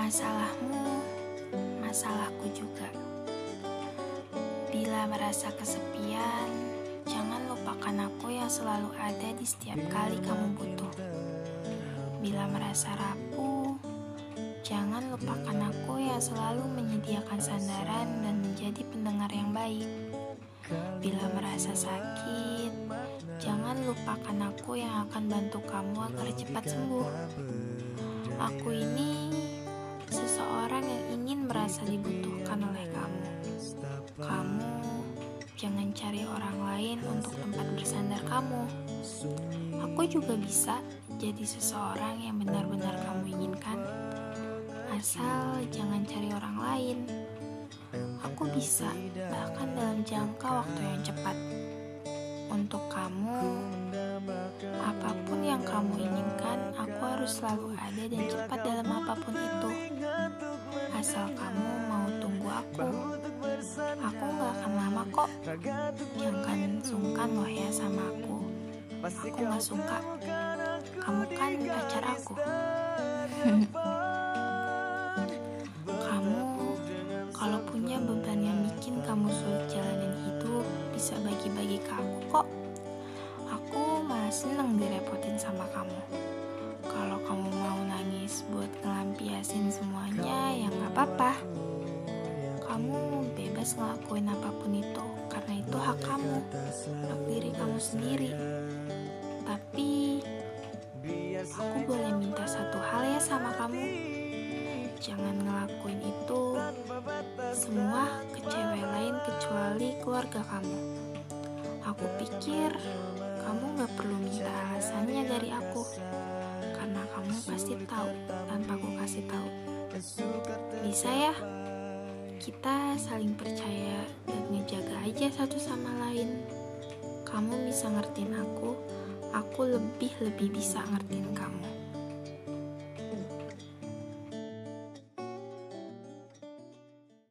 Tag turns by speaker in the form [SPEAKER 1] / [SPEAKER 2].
[SPEAKER 1] Masalahmu, masalahku juga. Bila merasa kesepian, jangan lupakan aku yang selalu ada di setiap kali kamu butuh. Bila merasa rapuh, jangan lupakan aku yang selalu menyediakan sandaran dan menjadi pendengar yang baik. Bila merasa sakit, jangan lupakan aku yang akan bantu kamu agar cepat sembuh. Aku ini merasa dibutuhkan oleh kamu. Kamu jangan cari orang lain untuk tempat bersandar kamu. Aku juga bisa jadi seseorang yang benar-benar kamu inginkan. Asal jangan cari orang lain. Aku bisa, bahkan dalam jangka waktu yang cepat. Untuk kamu, apa pun yang kamu inginkan, aku harus selalu ada dan cepat dalam apa pun itu. Kok. Jangan sungkan loh ya sama aku. Aku gak suka. Kamu kan pacar aku. kamu kalau punya beban yang bikin kamu sulit jalanin hidup, bisa bagi-bagi ke aku kok. Aku malah seneng direpotin sama kamu. Kalau kamu mau nangis buat ngelampiasin semuanya, ya nggak apa-apa. Bebas ngelakuin apa pun itu, karena itu hak kamu, hak diri kamu sendiri. Tapi aku boleh minta satu hal ya sama kamu. Jangan ngelakuin itu semua ke cewek lain kecuali keluarga kamu. Aku pikir kamu gak perlu minta alasannya dari aku, karena kamu pasti tahu tanpa aku kasih tahu. Bisa ya? Kita saling percaya dan ngejaga aja satu sama lain. Kamu bisa ngertiin aku, aku lebih-lebih bisa ngertiin kamu.